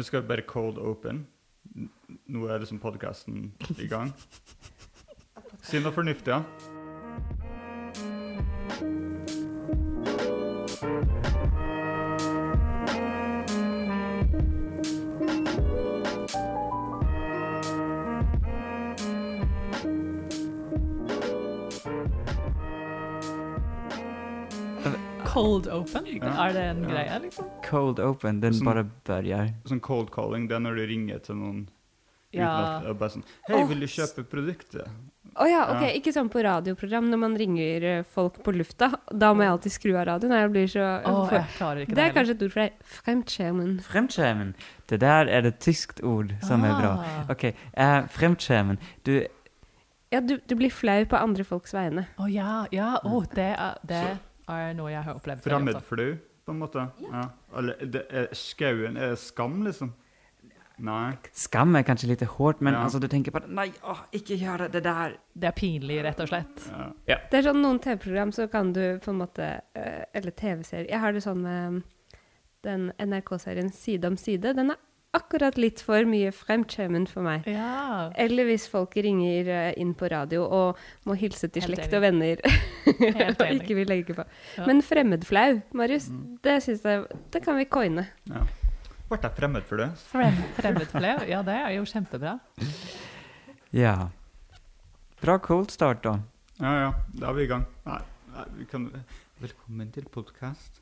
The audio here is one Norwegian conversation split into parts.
Men skal vi bare cold open? Nå er liksom podkasten i gang. Si noe fornuftig, ja. Cold open? Ja. Er det en Ja. greie, liksom? Cold open, den Sånn- bare börjar. Sånn cold calling, det er når du ringer til noen Ja. utenat er bare sånn Hei, oh. vil du kjøpe produktet? Å ja, ok. Ja. Ikke sånn på radioprogram når man ringer eh, folk på lufta. Da må jeg alltid skru av radioen. Jeg blir så Å, for, jeg klarer ikke Det er kanskje et ord for deg. Fremtskjemen. Fremtskärmen. Det der er det tyskt ord som er bra. Ok, uh, eh. Du, Ja, du, du blir flau på andre folks vegne. Å ja, ja. Oh, det, er, det er noe jeg har opplevd. Fremmedflu. På en måte? Ja. Eller det er, skauen er skam, liksom? Nei. skam er kanskje litt hårt, men Ja. altså, du tenker på det Nei, å, ikke gjør det der. Det er pinlig, rett og slett. Ja. Det er sånn noen TV-program så kan du på en måte eh, Eller TV-serier. Jeg har det sånn med den NRK-serien Side om side. Den er akkurat litt for mye fremtskjermen for meg. Ja. Eller hvis folk ringer eh, inn på radio og må hilse til Helt slekt enig. og venner Helt og ikke vil legge på. Ja. Men fremmedflau, Marius, Mm. det syns jeg Det kan vi coine. ja. Ble jeg fremmedflau? Frem, fremmedflau, ja, det er jo kjempebra. Ja. Bra cold start da. Ja, ja. Da er vi i gang. Nei, nei vi kan Velkommen til podkast.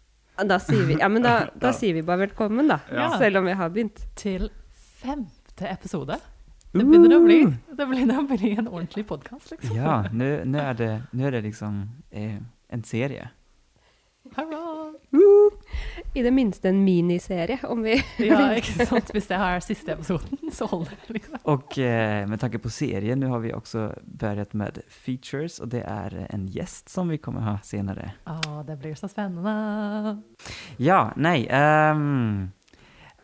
Da sier vi, ja, men da, da sier vi bare velkommen, da. Ja. Selv om vi har begynt. Til femte episode. Det begynner å bli, det begynner å bli en ordentlig podkast, liksom. Ja, nå er, er, det, nu är det liksom eh, en serie. Hurra! I det minste en miniserie, om vi Ja, ikke sant? Hvis det her er siste episoden, så holder det, liksom. Og eh, med tanke på serien, nå har vi også begynt med features og det er en gjest som vi kommer ha senere. Å, det blir så spennende. Ja, nei um,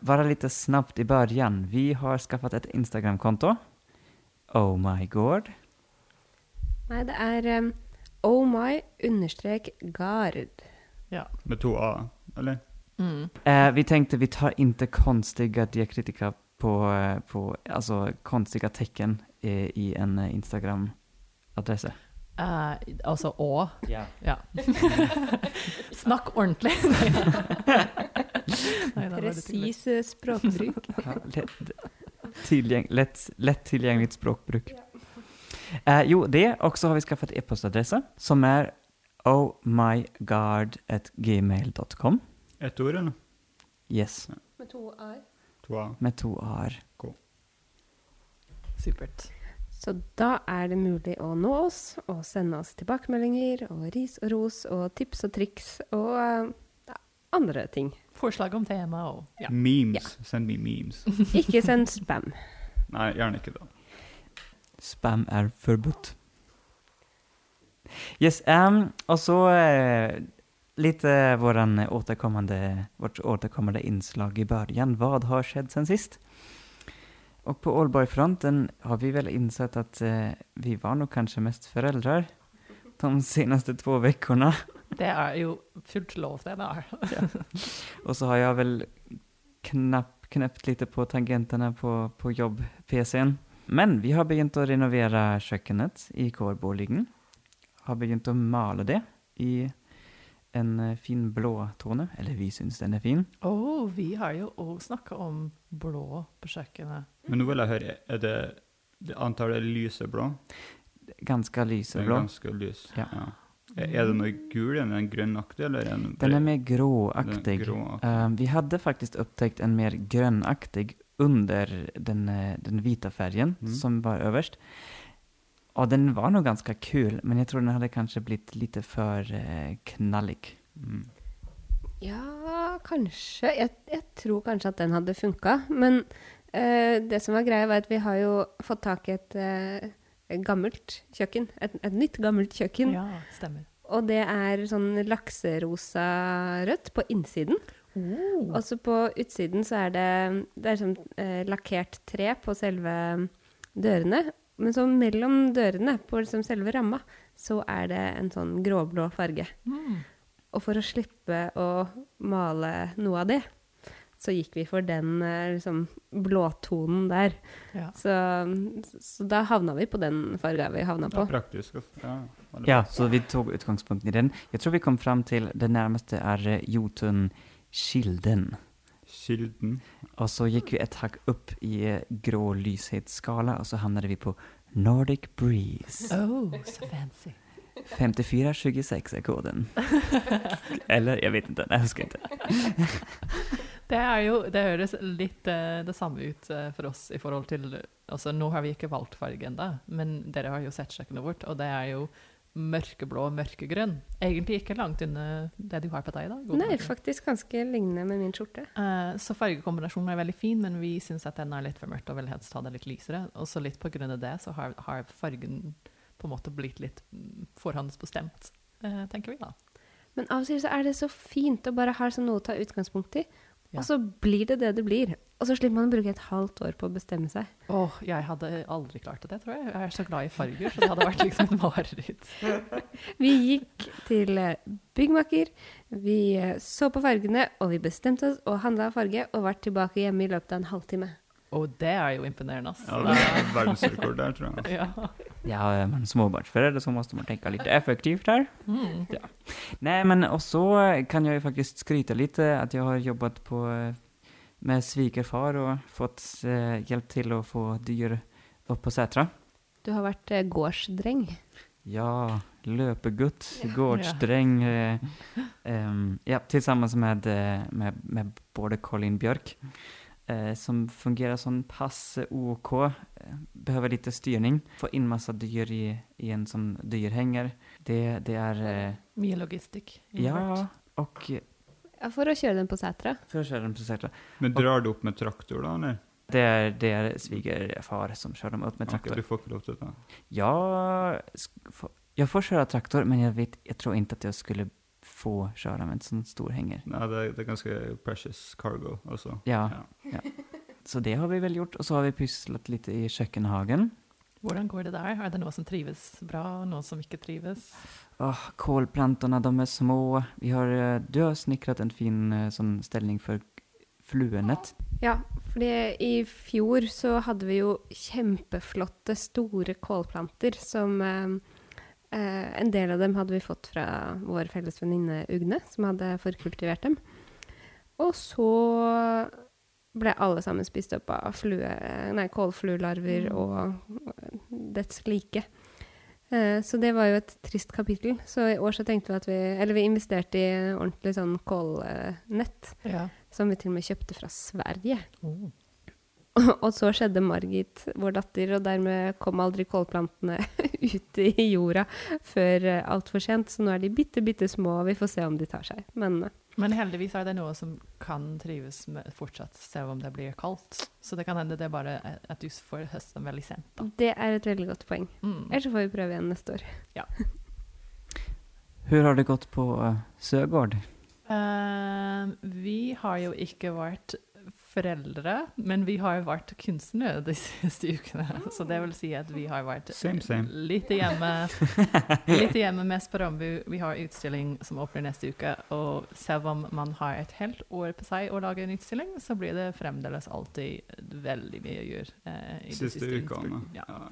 Bare litt snabbt i begynnelsen. Vi har skaffet et Instagram-konto. Oh my god. Nei, det er um, oh my understrek gard. Ja. Med to A, eller? Mm. Eh, vi tenkte vi tar ikke konstige diakritika på, eh, på Altså konstige tecken i, i en eh, Instagram-adress. Eh, altså å. Ja. Ja. Snakk ordentlig. Presis språkbruk. Ja, lett, tilgjeng, lett, lett, tilgjengelig språkbruk. Uh, jo, det. Og så har vi skaffet e-postadresse, som er ohmygod.gmail.com. Ett ord, eller? Yes, Med to a-er. To A. med to a-er. Supert. Så da er det mulig å nå oss og sende oss tilbakemeldinger og ris og ros og tips og triks og eh, ja, andre ting. Forslag om tema og ja. Memes. Send me memes. Ikke send spam. Nei, gjerne ikke da. Spam er forbudt. Yes, um, og så eh, lite våran återkommande, vårt återkommande inslag i början. Vad har skett sen sist? Och på Allborg-fronten har vi väl insett att eh, vi var nog kanske mest föräldrar de senaste två veckorna. Det er jo fullt lov, det der. Och så har jag väl knapp, knäppt lite på tangenterna på, på jobb-PCn. Men vi har begynt å renovera kjøkkenet i kårboligen. Har begynt å male det i en eh, fin blå tone. Eller vi syns den er fin. Oh, vi har jo òg snakka om blå på kjøkkenet. Men nå vil jeg høre, er det, det antallet lyseblå? Ganske Det lyseblå. ganske lys. Ja. Er er det noe gul? Er den grønnaktig, eller er den Den er mer gråaktig. er gråaktig. Eh, vi hadde faktisk opptäckt en mer grønnaktig under den, eh, den hvite fargen Mm. som var överst. Och den var nå ganske kul, men jeg tror den hadde kanskje blitt litt for eh, knallig. Mm. Ja, kanskje. Jeg, jeg tror kanskje at den hadde funka. Men eh, det som var greia, var at vi har jo fått tak i et eh, gammelt kjøkken. Et, et nytt, gammelt kjøkken. Ja, stemmer. Og det er sånn lakserosa rødt på innsiden. Oh. Og så på utsiden så er det, det er sånn eh, lakkert tre på selve dørene. Men så mellom dørene, på liksom selve ramma, så er det en sånn gråblå farge. Mm. Og for å slippe å male noe av det, så gikk vi for den eh, liksom, blåtonen der. Ja. Så, så da havna vi på den farga vi havna Ja, på. praktisk. altså. Ja, Ja, så vi tog utgangspunkt i den. Jeg tror vi kom fram til det nærmeste er Jotunkilden. Kilden. Og så gikk vi et hakk opp i eh, grå lyshetsskala, og så havnet vi på Nordic Breeze. Oh, så fancy. 5426 er koden. Eller, jeg vet ikke. Nei, jeg husker ikke. Det er jo, det høres litt uh, det samme ut uh, for oss i forhold til altså Nå har vi ikke valgt farge ennå, men dere har jo sett kjøkkenet vårt, og det er jo mørkeblå og mørkegrønn. Egentlig ikke langt unna det du har på deg, da. dag. Nei, Martin. faktisk ganske lignende med min skjorte. Uh, så fargekombinasjonen er veldig fin, men vi syns at den er litt for mørkt og vil helst ha det litt lysere. Og så litt på grunn av det så har, har fargen på en måte blitt litt mm, forhåndsbestemt, uh, tenker vi da. Men av og til så er det så fint å bare ha sånn noe å ta utgangspunkt i. Ja. Og så blir det det det blir. Og så slipper man å bruke et halvt år på å bestemme seg. Åh, jeg hadde aldri klart det, tror jeg. Jeg er så glad i farger, så det hadde vært liksom et mareritt. Vi gikk til eh, byggmaker, vi eh, så på fargene, og vi bestemte oss og handla farge, og var tilbake hjemme i løpet av en halvtime. Og det er jo imponerende, ass. Ja, det er verdensrekord der, tror jeg. Ja. Ja, men småbarnsforeldre så måste man tänka lite effektivt her. Mm. Nej, men och så kan jag ju faktiskt skryta lite att jag har jobbat på, eh, med svigerfar och fått eh, hjälp till att få dyr upp på Sätra. Du har vært eh, gårdsdreng. Ja, löpegutt, gårdsdräng. Eh, ehm, ja, tillsammans med, eh, med, med både Colin Björk. Eh, som fungerar som pass OK. Behøver behöver lite styrning. Få in massa dyr i, i en som dyrhänger. Det, det är... Eh, Mye logistikk. ja, och Ja, for å kjøre den på setra. For å kjøre den på Sætra. Men drar du opp med traktor, da? eller? Det er, det är svigerfar som kjører dem opp med traktor. Okay, du får ikke lov til det? Ja, jeg får kjøre traktor, men jeg, vet, jeg tror ikke at jeg skulle få köra med en sån stor hänger. Nei, det, er- det er ganske precious cargo også. Ja, så det har vi väl gjort. Och så har vi pysslat lite i kjøkkenhagen. Hvordan går det der? Er det noe som trives bra, og noe som ikke trives? Oh, Kålplantene de er små. Vi har, eh, du har snekret en fin sånn sån for fluenett. Ja, fordi i fjor så hadde vi jo kjempeflotte, store kålplanter som eh, eh, En del av dem hadde vi fått fra vår felles venninne Ugne, som hadde forkultivert dem. Og så ble alle sammen spist opp av flue, nei, kålfluelarver Mm. og dets like. Eh, Så det var jo et trist kapittel. Så i år så tenkte vi at vi Eller vi investerte i ordentlig sånn kålnett. Ja. Som vi til og med kjøpte fra Sverige. Oh. Og så skjedde Margit, vår datter, og dermed kom aldri kålplantene ut i jorda før uh, altfor sent. Så nå er de bitte, bitte små, og vi får se om de tar seg. Men eh, Men heldigvis er det noe som kan trives med fortsatt, selv om det blir kaldt. Så det kan hende det er bare at du får høsten veldig sent. Da. det er et veldig godt poeng. Mm. Ellers så får vi prøve igjen neste år. Hvor har det gått på uh, Søgård? Uh, vi har jo ikke vært foreldre, men vi har vært kunstnere de siste ukene. Så det vil si at vi har vært Same, same. litt hjemme, litt hjemme mest på Rambu. Vi har utstilling som åpner neste uke, og selv om man har et helt år på seg å lage en utstilling, så blir det fremdeles alltid veldig mye å gjøre. eh, i de Siste siste ukene. Ja. Ja.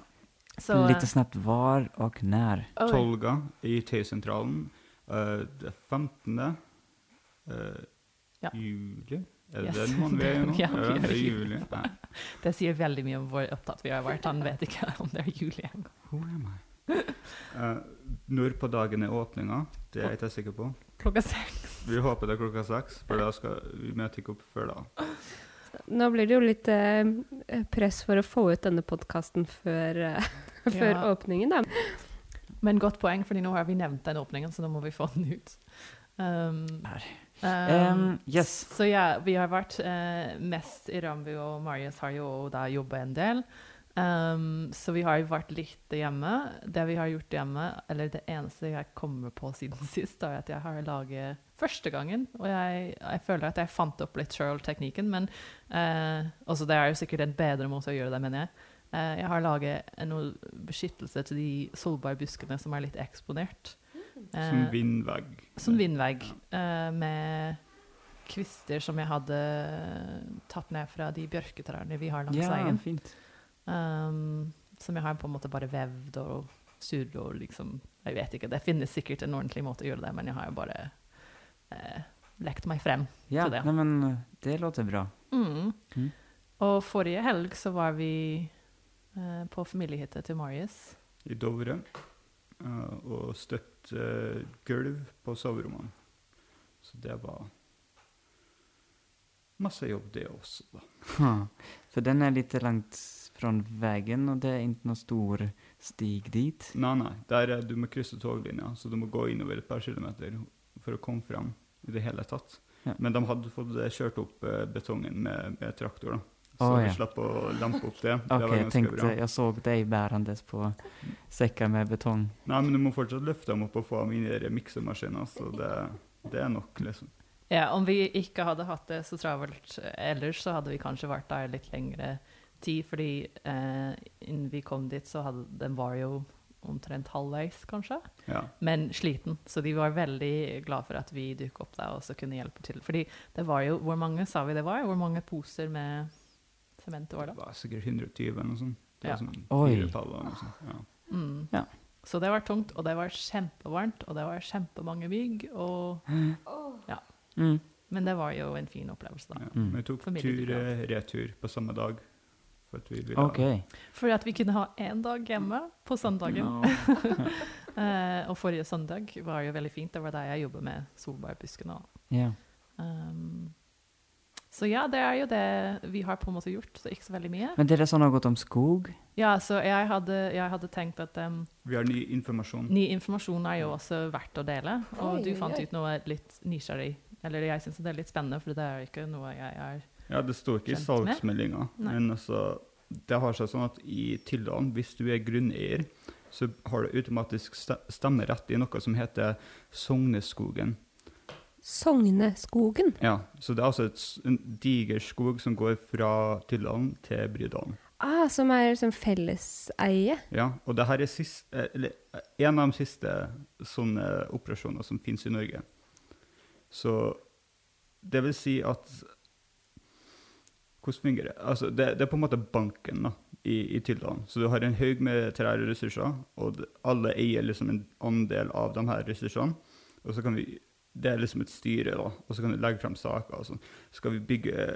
Så, Lite snabbt var og nær. oi. Tolga i T-sentralen. Uh, det 15. Uh, Ja. juli? Er det Yes. den måneden vi er i nå? Ja, er det er juli. Det sier veldig mye om hvor opptatt vi har vært. Han vet ikke om det er juli engang. Who am I? Eh, når på dagen er åpninga? Det er jeg ikke sikker på. Klokka seks. Vi håper det er klokka seks, for da skal vi møte ikke opp før da. Nå blir det jo litt eh, press for å få ut denne podkasten før, eh, før Ja. åpningen, da. Men godt poeng, fordi nå har vi nevnt den åpningen, så nå må vi få den ut. Um, Her. Um, yes. Så ja, vi har vært uh, mest i Rambu, og Marius har jo da jobbet en del. Um, så vi har jo vært litt hjemme. Det vi har gjort hjemme, eller det eneste jeg kommer på siden sist, er at jeg har laget første gangen, og jeg, jeg føler at jeg fant opp litt sjøl-teknikken, men uh, også det er jo sikkert en bedre måte å gjøre det, mener jeg. Uh, jeg har laget en noe beskyttelse til de solbærbuskene som er litt eksponert. Som Eh, vindvegg. som vindvegg eh, med kvister som jeg hadde tatt ned fra de bjørketrærne vi har langs Ja, veien. fint. Um, som jeg har på en måte bare vevd og surret og liksom Jeg vet ikke, det finnes sikkert en ordentlig måte å gjøre det, men jeg har jo bare eh, lekt meg frem Ja, til det. Ja, men eh, det låter bra. Mm. Mm. Og forrige helg så var vi eh, på familiehytta til Marius. I Dovre. Eh, og støpt eh, gulv på soverommene. Så det var masse jobb, det også, da. Ha, För den er litt langt fra veien, og det er ikke noe stor stig dit. Nei, nei. Der er, du må krysse toglinja, så du må gå innover et par kilometer for å komme fram i det hele tatt. Ja. Men de hadde fått kjørt opp eh, betongen med, med traktor, da. Så Å, vi slapp å lampe opp det. det jag ganske tenkte bra. jeg så deg bærende på sekker med betong. Nei, men du må fortsatt løfte dem opp og få dem inn i miksemaskinen, så det, det er nok, liksom. Ja, om vi ikke hadde hatt det så travelt ellers, så hadde vi kanskje vært der litt lengre tid, fordi eh, innen vi kom dit, så hadde den var jo omtrent halvveis, kanskje, Ja. men sliten. Så de var veldig glad for at vi dukket opp der og så kunne hjelpe til. Fordi det var jo, hvor mange sa vi det var? Hvor mange poser med sement var Det det? var sikkert 120 eller noe sånt. Det Ja. var sånn eller noe sånt. Ja. Mm. Ja. Så det var tungt, og det var kjempevarmt, og det var kjempemange mygg, og Mm. Men det var jo en fin opplevelse, da. Ja. Mm. Vi tok tur-retur på samme dag. For at vi ville okay. For at vi kunne ha én dag hjemme på søndagen. No. uh, og forrige søndag var jo veldig fint. Det var der jeg jobbet med solbærbuskene. Yeah. Um, så ja, det er jo det vi har på en måte gjort. Så ikke så veldig mye. Men det är har gått om skog? Ja, så jeg hadde, jeg hadde tenkt at um, Vi har ny informasjon. ny informasjon er jo også verdt å dele. Og Oi, du fant oi. ut noe litt nysgjerrig. Eller jeg syns det er litt spennende, for det er ikke noe jeg er Ja, det står ikke i Kjent salgsmeldinga, men altså Det har seg sånn at i Tildalen, hvis du er grunneier, så har du automatisk stemmerett i noe som heter Sogneskogen. Sogneskogen. Ja, Så det er altså et, en diger skog som går fra Tildalen til Brydalen. Ah, som er som felleseie. Ja, og det her er sist, eh, eller, eh, en av de siste sånne operasjoner som finnes i Norge. Så det vil si at Hvordan fungerer det? Altså, det, det er på en måte banken da, i, i Tildalen. Så du har en haug med trær og ressurser, og alle eier liksom en andel av de her ressursene. Og så kan vi, Det er liksom et styre, da, og så kan du legge frem saker. og sånn. Skal vi bygge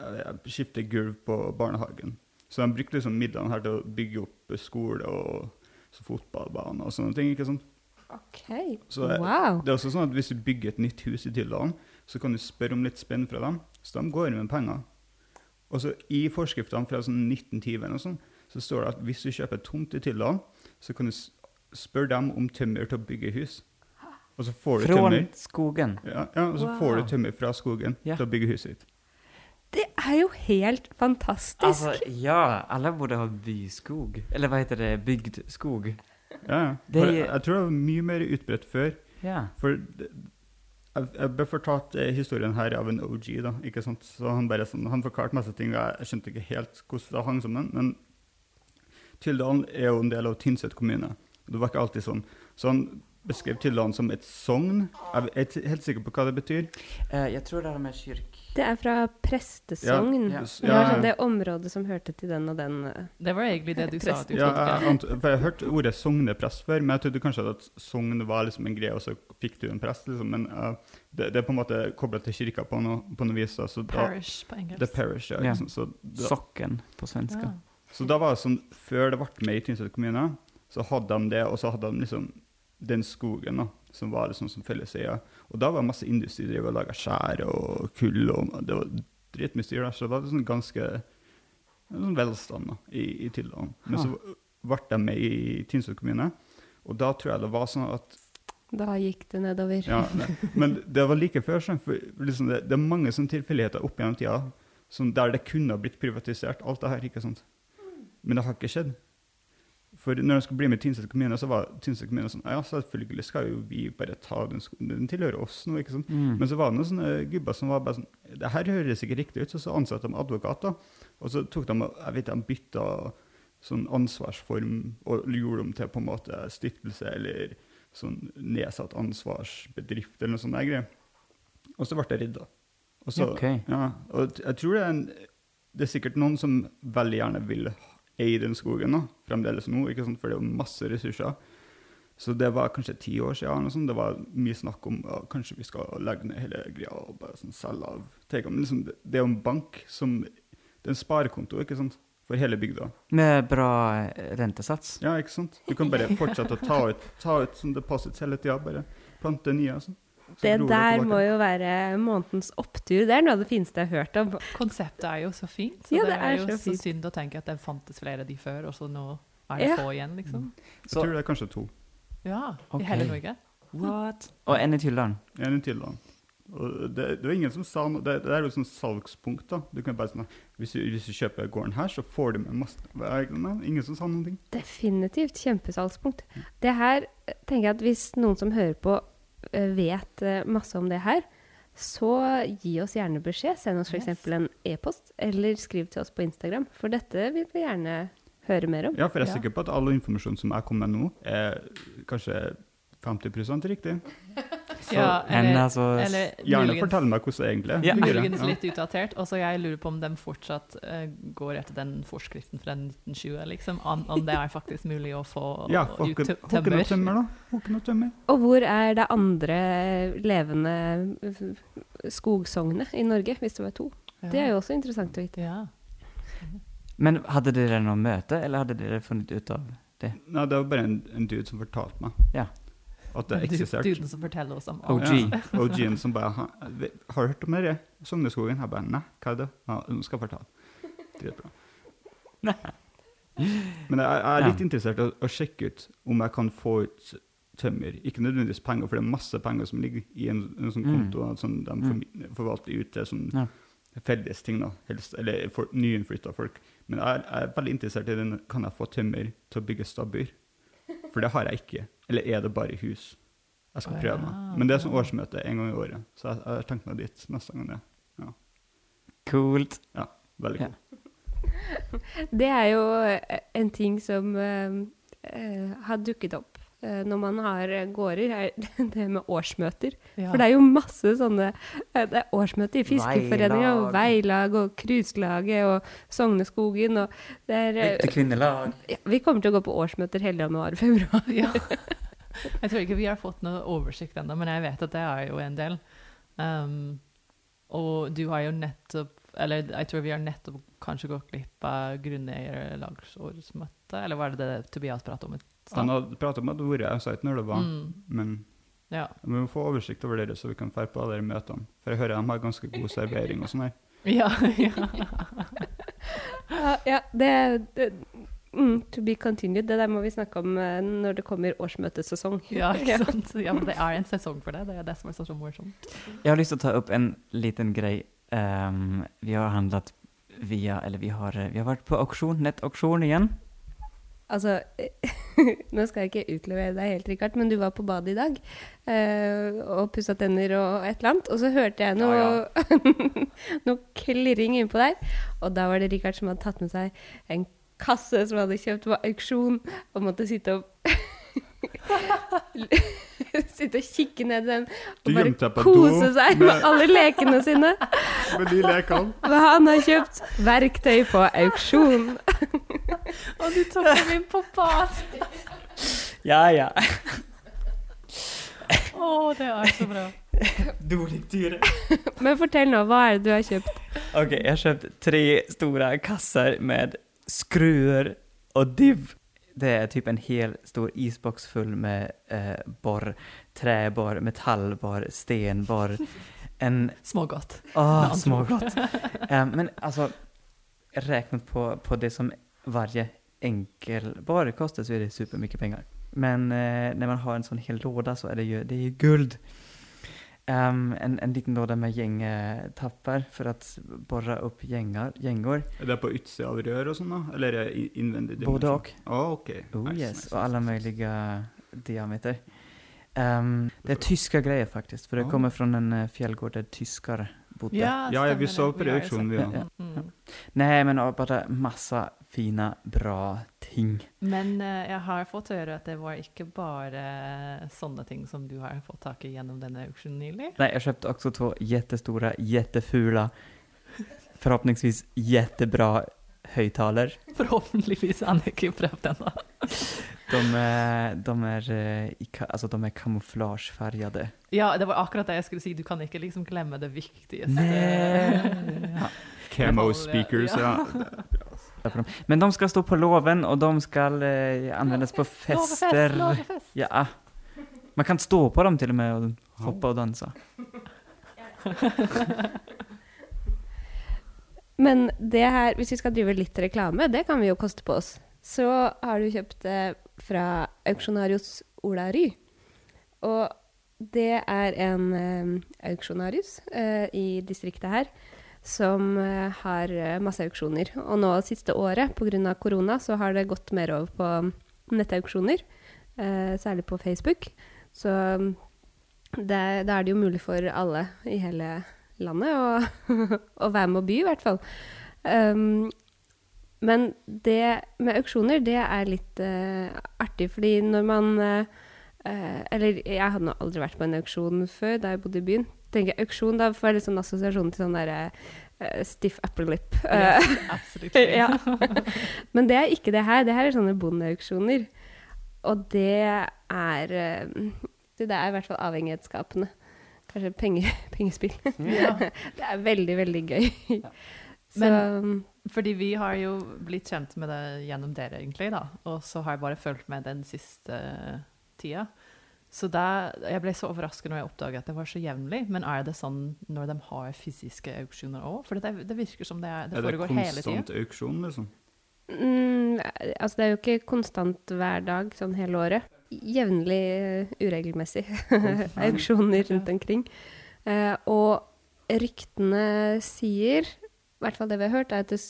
ja, skifte gulv på barnehagen? Så de brukte liksom midlene her til å bygge opp skole og så fotballbane og sånne ting. ikke sant? OK. Så det, wow. det er også sånn at hvis du bygger et nytt hus i Tildalen, så kan du spørre om litt spenn fra dem, så de går med penger. Og så I forskriftene fra sånn 1920 og sånn, så står det at hvis du kjøper tomt i Tildalen, så kan du spørre dem om tømmer til å bygge hus. Og så får du fra tømmer, skogen? ja, ja, og så får du tømmer fra skogen Ja. til å bygge huset ditt. Det er jo helt fantastisk. Altså, ja, alle borde ha byskog. Eller hva heter det? Bygdskog. Ja, ja. Det jeg, tror det var mye mer utbredt før. Ja. For jeg, jeg ble fortalt eh, historien her av en OG, da, ikke sant? Så han bare sånn, han forklarte masse ting, og jeg, skjønte ikke helt hvordan det hang sammen, men Tildalen er jo en del av Tynset kommune, det var ikke alltid sånn. Så han beskrev Tydeland som et sogn. Jeg er ikke helt sikker på hva det betyr. jeg jag tror det har med kyrk... Det er fra prestesogn. Ja, ja. Det sånn det området som hørte til den og den. eh. Det var egentlig det du sa. at du Ja, jeg, for jeg har hørt ordet sogneprest før, men jeg trodde kanskje at sogn var liksom en greie, og så fikk du en prest, liksom. Men uh, det, det er på en måte koblet til kirka på noe, på noe vis. da, Så da, Parish på engelsk. the parish, ja. Liksom, så, da, Socken på svenska. Ja. så da var det sånn, før det ble med i Tynset kommune, så hadde de det, og så hadde de liksom den skogen da, som var liksom som felleseie. Og da var det masse industri drev og laga skjær og kull, og det var dritmye styr der, så det var sånn ganske sånn velstand da, i, i Tildalen. Men så ble de med i Tynset kommune, og da tror jeg det var sånn at Da gikk det nedover. ja, Men det var like før, sånn, for liksom det, det er mange sånne tilfeldigheter opp gjennom tida som der det kunne ha blitt privatisert, alt det her, ikke sant? Men det har ikke skjedd. For når de skulle bli med i Tynset kommune, så var Tynset kommune sånn Ja, selvfølgelig skal jo vi bare ta den skolen, den tilhører oss nå, ikke sant? Mm. Men så var det noen sånne gubber som var bare sånn Det her høres ikke riktig ut, så så ansatte de advokater. Og så tok de jeg vet de bytta sånn ansvarsform og gjorde dem til på en måte stiftelse eller sånn nedsatt ansvarsbedrift eller noe sånt der greier. Og så ble det rydda. Og så, Ok. ja, og jeg tror det er, en, det er sikkert noen som veldig gjerne vil eie den skogen nå, fremdeles nå, ikke sant? for det er jo masse ressurser. Så det var kanskje ti år siden. eller. Det var mye snakk om ja, kanskje vi skal legge ned hele greia og bare sånn selge av Teiga. Men liksom, det, er jo en bank som Det er en sparekonto ikke sant? for hele bygda. Med bra eh, rentesats. Ja, ikke sant? Du kan bare fortsette å ta ut, ta ut sånn deposits hele tida. Bare plante nye. Altså. Så Det der må jo være månedens opptur. Det er noe av det fineste jeg har hørt om. Konseptet er jo så fint. Så Ja, det, det er, er jo så så, synd å tenke at det fantes flere av de før, og så nå er det Ja. få igjen, liksom. Jeg tror det er kanskje to. Ja, okay. i hele Norge. What? Og en i Tyldalen. En i Tyldalen. Det, det er ingen som sa noe. Det, det er jo et sånt salgspunkt. da. Du kan bare sånn, hvis hvis du kjøper gården her, så får du med masse med? Ingen som sa noen ting. Definitivt kjempesalgspunkt. Det her eh, tenker jeg at hvis noen som hører på, vet eh, masse om det her, så gi oss gjerne beskjed. Send oss f.eks. Yes. en e-post, eller skriv til oss på Instagram. For dette vil vi gjerne høre mer om. Ja, for jeg er sikker på at all informasjon som jeg kom med nå, er kanskje 50% riktig. Så Ja, Men eller, altså eller gjerne muligens- fortell meg hvordan det egentlig er. Ja. Muligens litt utdatert. Og så jeg lurer på om de fortsatt uh, går etter den forskriften fra 1920, liksom. Om, om det er faktisk mulig å få Ja, ut hokken og tømmer, da. Hokken og tømmer. Og hvor er det andre levende eh, skogsognet i Norge, hvis det var to? Det er jo også interessant å vite. Ja. Men hadde dere noe møte, eller hadde dere funnet ut av Nei, det var bare en, en dude som fortalte meg Ja. At det eksisterte. Duden som forteller oss om OG. Ja, OG-en som bare ha, Har du hørt om dette? Sogneskogen? Jeg bare Nei, hva er det? Ja, nå skal jeg fortelle. Dritbra. Men jeg, jeg er litt interessert i å, å sjekke ut om jeg kan få ut tømmer. Ikke nødvendigvis penger, for det er masse penger som ligger i en, en sånn Mm. konto som de for, forvalter ut til sånn Ja. felles ting, da. Helst, eller for, nyinnflytta folk. Men jeg, jeg er veldig interessert i den. Kan jeg få tømmer til å bygge stabbur? For det har jeg ikke. Eller er det bare hus? Jeg skal prøve meg. Men det er sånn årsmøte en gang i året, så jeg, har tenkt meg dit neste gang. det. Kult. Veldig Ja. cool. Det er jo en ting som eh, eh, har dukket opp når man har eh, gårder, er det med årsmøter. Ja. For det er jo masse sånne eh, Det er årsmøte i Fiskeforeninga og Veilag. Og Cruiselaget og Sogneskogen og det er eh, Ekte kvinnelag. ja, Vi kommer til å gå på årsmøter hele januar og februar. Ja. Jeg tror ikke vi har fått noe oversikt ennå, men jeg vet at det er jo en del. Um, og du har jo nettopp Eller jeg tror vi har nettopp kanskje gått glipp av grunneierlagsårsmøtet, eller var det det Tobias pratet om? Stad? Han hadde pratet hadde vært, jeg sa ikke når det var, Mm, men ja. vi må få oversikt over det, så vi kan dra på alle de møtene. For jeg hører de har ganske god servering og sånn her. Ja, ja. Det, det mm, To be continued. Det der må vi snakke om eh, når det kommer årsmøtesesong. ja, ikke sant? Ja, men det er en sesong for det. Det er det som er så morsomt. Jeg har lyst til å ta opp en liten grei. Um, vi har handlet via, eller vi har, vi har vært på auksjon, nettauksjon igjen. Altså, nå skal jeg ikke utlevere deg helt, Rikard, men du var på badet i dag eh, og pussa tenner og et eller annet, og så hørte jeg noe, noe klirring innpå der. Og da var det Rikard som hadde tatt med seg en kasse som han hadde kjøpt på auksjon, og måtte sitte og Sitte og kikke ned i den Du og bare kose do seg med- med alle lekene sine. Med de lekene. Men han har kjøpt verktøy på auksjon. Og du tok dem inn på bad! Ja, ja. Å, det er så bra. Dårlig dyre. Men fortell nå, hva er det du har kjøpt? Ok, jeg har kjøpt tre store kasser med skruer og div. Det er typ en hel stor isboks full med eh, borr, träborr, metallborr, stenborr. En Smågodt. Åh, andra smågodt. Eh, men alltså, räknat på, på det som varje enkel borr kostar så är det supermycket pengar. Men eh, når man har en sånn hel låda så er det ju, det är ju guld. Ehm, en, en liten låda med gjengetapper for å borre opp gjenger. gängor. Er det på utsida av rør og sånn, da? Eller er det innvendig? Både og. Oh, okay. ok. Oh Nice, yes, nice, og alle nice. möjliga diameter. Um, det er tyske greier, faktisk, for det oh. kommer fra en fjellgård der tyskere bodde. Ja, ja, vi så det. på reaksjonen, vi òg. Ja, ja. Mm. Nei, men bare masse fine, fina, bra ting. Men eh, jeg har fått høre at det var ikke bare sånne ting som du har fått tak i gjennom denne auksjonen nylig. Nei, jeg kjøpte også två jättestora, jättefula, Forhåpentligvis jättebra høyttaler. Forhåpentligvis har han ikke prøvd ennå. De er de er, altså, er ka- alltså de är kamouflagefärgade. Ja, det var akkurat det jeg skulle si. Du kan ikke liksom glemme det viktigste. Nei. Ja. Camo speakers, ja. Dem. Men de skal stå på loven og de skal eh, användas på fester. Låvefest. Ja. Man kan stå på dem til og med og hoppe og danse. Men det her, hvis vi skal drive litt reklame, det kan vi jo koste på oss. Så har du kjøpt det fra auksjonarius Ola Ry. Og det er en eh, auksjonarius eh, i distriktet her som eh, har eh, masse auksjoner. Og nå siste året, pga. korona, så har det gått mer over på nettauksjoner. Eh, særlig på Facebook. Så mm, da er det jo mulig for alle i hele landet å, å være med og by, i hvert fall. Um, men det med auksjoner, det er litt uh, artig, fordi når man eh, Eller jeg hadde nå aldri vært på en auksjon før, da jeg bodde i byen. Tenker jeg auksjon, Da får jeg litt sånn assosiasjon til sånn derre uh, stiff upper lip. Yes, Eh, absolutely. ja. Men det er ikke det her. Det her er sånne bondeauksjoner. Og det er eh, Det er i hvert fall avhengighetsskapende. Kanskje penge, pengespill. Ja. det er veldig, veldig gøy. Så Men- Fordi vi har jo blitt kjent med det gjennom dere, egentlig, da. Og så har jeg bare fulgt med den siste tida. Så da, jeg ble så overrasket når jeg oppdaget at det var så jevnlig. Men er det sånn når de har fysiske auksjoner òg? For det, det virker som det, er, det Er det foregår hele tida. konstant auksjon, liksom? mm, altså, det er jo ikke konstant hver dag sånn hele året. Jevnlig uh, uregelmessig auksjoner rundt omkring. Uh, og ryktene sier, i hvert fall det vi har hørt, er at det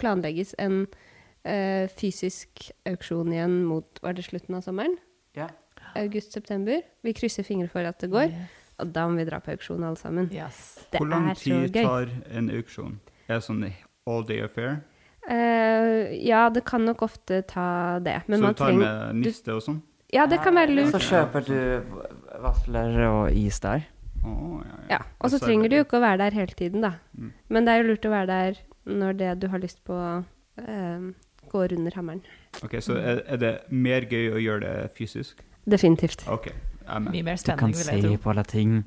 planlegges en uh, fysisk auksjon igjen mot Var det slutten av sommeren? Ja. August-september. Vi krysser fingre for at det går. Yes. Og da må vi dra på auksjon alle sammen. Yes. Det Hvor lang tid tar en auksjon? Er det sånn all day affair? Uh, ja, det kan nok ofte ta det. Men så man du tar med niste og sånn? Ja, det kan være lurt. Så kjøper du vafler og is der. Oh, ja, ja. Ja, Og så er trenger du jo ikke å være der hele tiden, da. Mm. Men det er jo lurt å være der når det du har lyst på, eh, går under hammeren. Ok, Så er, er det mer gøy å gjøre det fysisk? Definitivt. OK. Jeg med. Mye mer Du kan spenning, vil jeg se på alle ting.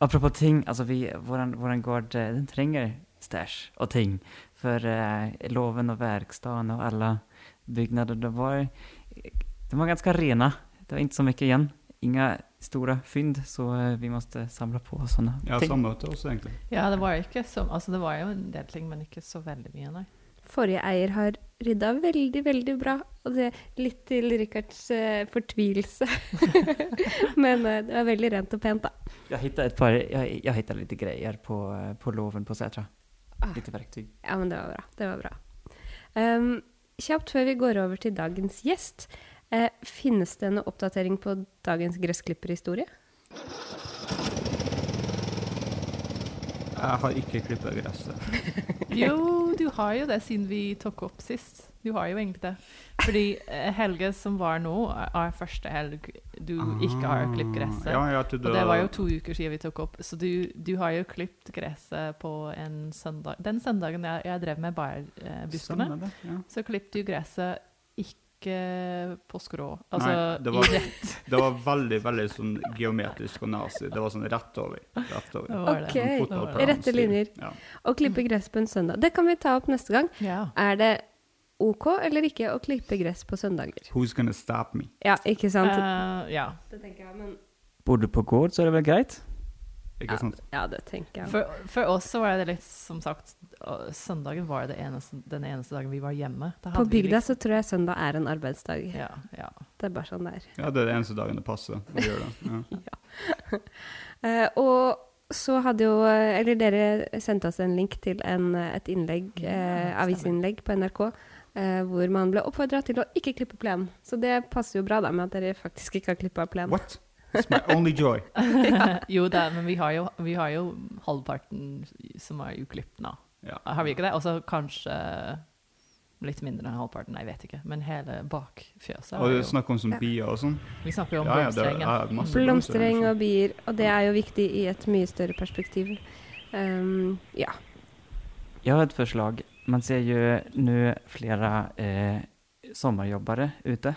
Apropå ting, altså vi, hvordan, hvordan gård det? den trenger stæsj og ting. For uh, loven og verkstaden og alle byggnader, de var, de var ganske rene. Det var ikke så mye igjen. Inga store fynd, så eh, vi måtte samle på Ja, ting. samme til oss, egentlig. Ja, det var ikke så Altså, det var jo en del ting, men ikke så veldig mye, nei. Forrige eier har rydda veldig, veldig bra. Og det litt til Rikards uh, fortvilelse. Men uh, det var veldig rent og pent, da. Jeg hittade et par, Jeg, jeg hittade litt greier på, eh, på loven på setra. Ah. Lite verktyg. Ja, men det var bra. Det var bra. Um, kjapt før vi går over til dagens gjest. Uh, finnes det noe oppdatering på dagens gressklipperhistorie? Jeg har ikke klippa gresset. Jo, du har jo det siden vi tok opp sist. Du har jo egentlig det. Fordi eh, helga som var nå, er- første helg du ikke har klippet gresset. Ah, Ja, ja, Og det var jo to uker siden vi tok opp, så du, du har jo klippet gresset på en søndag. Den søndagen jeg, jeg drev med barbuskene, ja. så klippet du gresset ikke på skrå. Altså Nei, det var- i rett. Det var veldig veldig sånn geometrisk og nazi. Det var sånn rett over. Rett over. Det var det. Ok. Sånn. Rette linjer. Ja. Å klippe gress på en søndag. Det kan vi ta opp neste gang. Ja. Er det OK eller ikke å klippe gress på søndager? Who's gonna stop me? Ja, ikke sant? Uh, ja. det tenker jeg, men Bor du på gård så er det vel greit? Ikke ja, sant? ja, det tenker jeg. For, for oss så var det litt som sagt Søndagen var det eneste, den eneste dagen vi var hjemme. Da På bygda liksom- så tror jeg søndag er en arbeidsdag. Ja, ja. Det er bare sånn det er. Ja, det er den eneste dagen det passer å gjøre det. Ja. uh, og så hadde jo Eller dere sendte oss en link til en, et innlegg, eh, avisinnlegg på NRK, eh, hvor man ble oppfordra til å ikke klippe plenen. Så det passer jo bra da med at dere faktisk ikke har klippa plenen. What? It's my only joy. jo da, men vi har jo, vi har jo halvparten som er uklipt nå. Ja. Har vi ikke det? Og så kanskje litt mindre enn halvparten, jeg vet ikke. Men hele bakfjøset Og du det er snakk om sånn bier og sånn. Vi snakker jo om Ja, ja, er- blomstereng. ja, Blomstereng og bier, og det er jo viktig i et mye større perspektiv. Um, ja. Jeg har et forslag. Man ser jo nå flere eh, sommerjobbere ute.